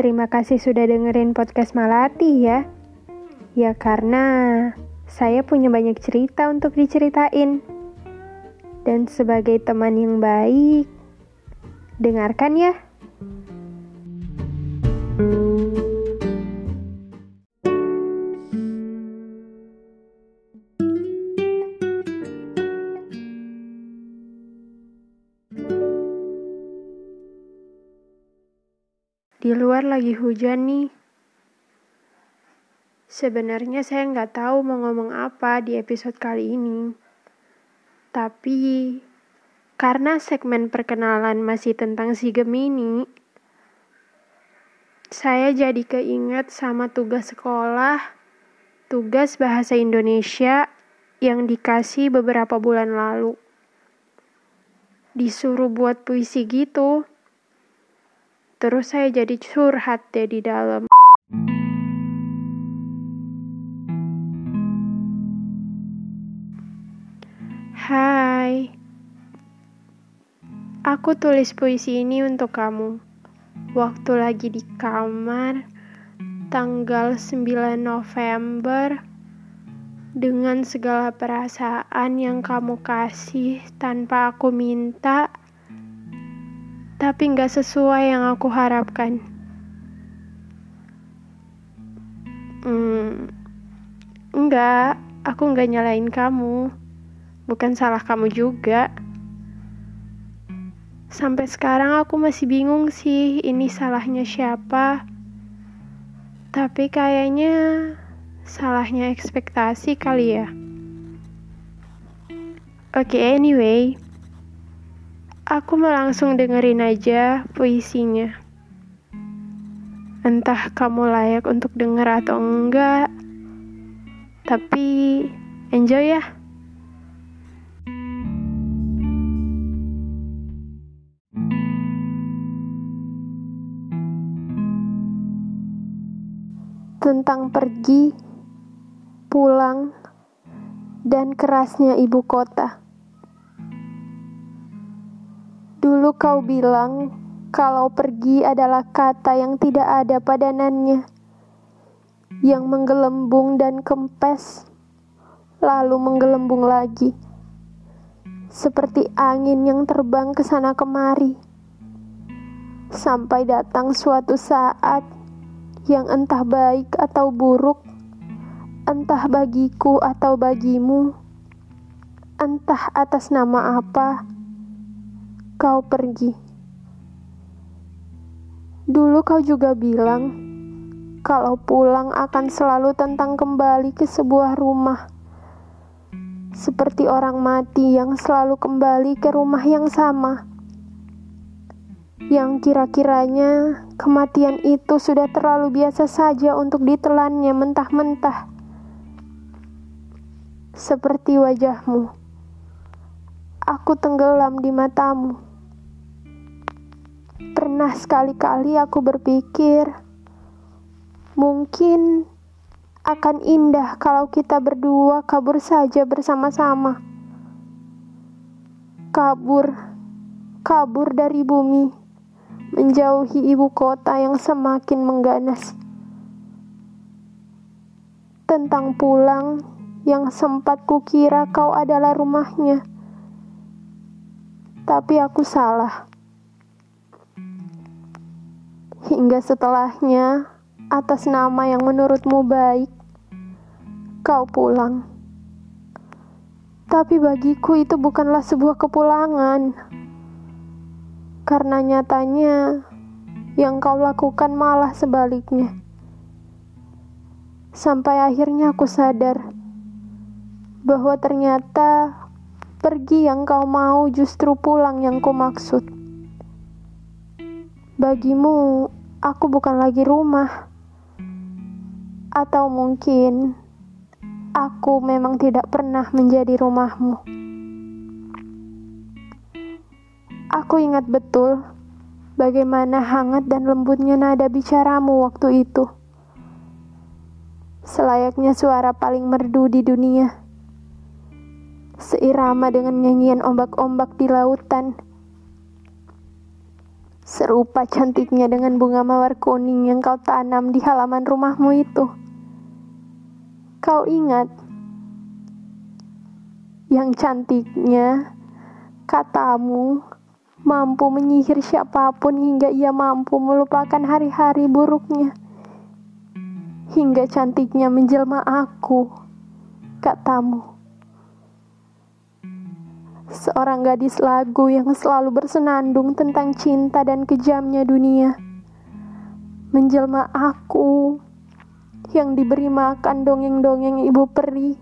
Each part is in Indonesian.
Terima kasih sudah dengerin podcast Malati ya. Ya karena saya punya banyak cerita untuk diceritain. Dan sebagai teman yang baik, dengarkan ya. Di luar lagi hujan nih. Sebenarnya saya nggak tahu mau ngomong apa di episode kali ini. Tapi karena segmen perkenalan masih tentang si Gemini, saya jadi keinget sama tugas sekolah, tugas bahasa Indonesia yang dikasih beberapa bulan lalu. Disuruh buat puisi gitu. Terus saya jadi curhat deh di dalam. Hai. Aku tulis puisi ini untuk kamu. Waktu lagi di kamar tanggal 9 November dengan segala perasaan yang kamu kasih tanpa aku minta tapi nggak sesuai yang aku harapkan. Hmm, enggak, aku nggak nyalain kamu. Bukan salah kamu juga. Sampai sekarang aku masih bingung sih ini salahnya siapa. Tapi kayaknya salahnya ekspektasi kali ya. Oke, okay, anyway. Aku mau langsung dengerin aja puisinya. Entah kamu layak untuk denger atau enggak, tapi enjoy ya. Tentang pergi, pulang, dan kerasnya ibu kota. Dulu kau bilang kalau pergi adalah kata yang tidak ada padanannya, yang menggelembung dan kempes, lalu menggelembung lagi, seperti angin yang terbang ke sana kemari, sampai datang suatu saat yang entah baik atau buruk, entah bagiku atau bagimu, entah atas nama apa kau pergi. Dulu kau juga bilang kalau pulang akan selalu tentang kembali ke sebuah rumah. Seperti orang mati yang selalu kembali ke rumah yang sama. Yang kira-kiranya kematian itu sudah terlalu biasa saja untuk ditelannya mentah-mentah. Seperti wajahmu. Aku tenggelam di matamu Pernah sekali-kali aku berpikir, mungkin akan indah kalau kita berdua kabur saja bersama-sama. Kabur, kabur dari bumi, menjauhi ibu kota yang semakin mengganas. Tentang pulang yang sempat kukira kau adalah rumahnya. Tapi aku salah hingga setelahnya, atas nama yang menurutmu baik, kau pulang. Tapi bagiku itu bukanlah sebuah kepulangan, karena nyatanya yang kau lakukan malah sebaliknya. Sampai akhirnya aku sadar bahwa ternyata pergi yang kau mau justru pulang yang ku maksud. Bagimu, aku bukan lagi rumah, atau mungkin aku memang tidak pernah menjadi rumahmu. Aku ingat betul bagaimana hangat dan lembutnya nada bicaramu waktu itu. Selayaknya suara paling merdu di dunia. Seirama dengan nyanyian ombak-ombak di lautan Serupa cantiknya dengan bunga mawar kuning yang kau tanam di halaman rumahmu itu. Kau ingat yang cantiknya katamu mampu menyihir siapa pun hingga ia mampu melupakan hari-hari buruknya. Hingga cantiknya menjelma aku, katamu seorang gadis lagu yang selalu bersenandung tentang cinta dan kejamnya dunia. Menjelma aku yang diberi makan dongeng-dongeng ibu peri,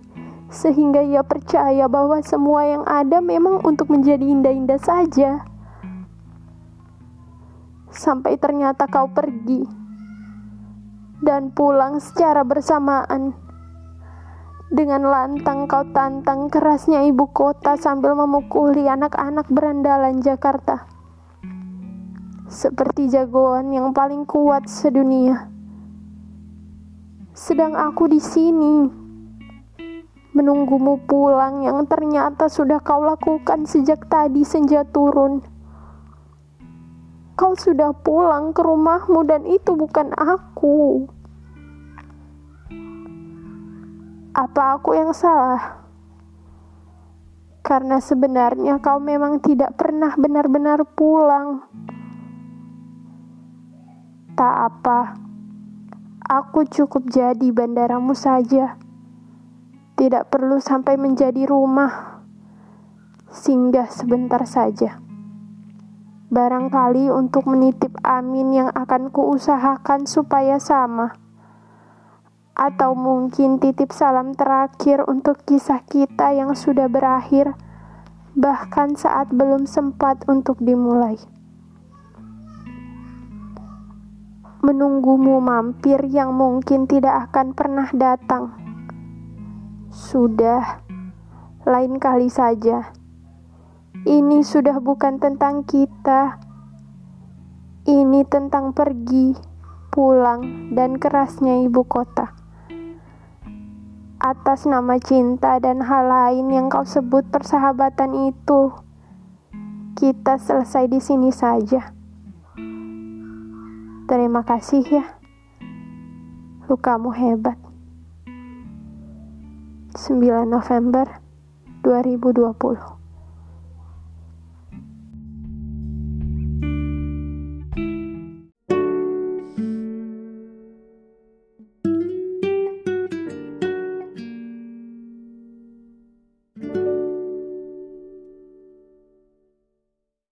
sehingga ia percaya bahwa semua yang ada memang untuk menjadi indah-indah saja. Sampai ternyata kau pergi dan pulang secara bersamaan dengan lantang kau tantang kerasnya ibu kota sambil memukuli anak-anak berandalan Jakarta. Seperti jagoan yang paling kuat sedunia. Sedang aku di sini menunggumu pulang yang ternyata sudah kau lakukan sejak tadi senja turun. Kau sudah pulang ke rumahmu dan itu bukan aku. Apa aku yang salah? Karena sebenarnya kau memang tidak pernah benar-benar pulang. Tak apa, aku cukup jadi bandaramu saja. Tidak perlu sampai menjadi rumah, singgah sebentar saja. Barangkali untuk menitip Amin yang akan kuusahakan supaya sama atau mungkin titip salam terakhir untuk kisah kita yang sudah berakhir, bahkan saat belum sempat untuk dimulai. Menunggumu mampir yang mungkin tidak akan pernah datang. Sudah, lain kali saja. Ini sudah bukan tentang kita. Ini tentang pergi, pulang, dan kerasnya ibu kota atas nama cinta dan hal lain yang kau sebut persahabatan itu. Kita selesai di sini saja. Terima kasih ya. Lukamu hebat. 9 November 2020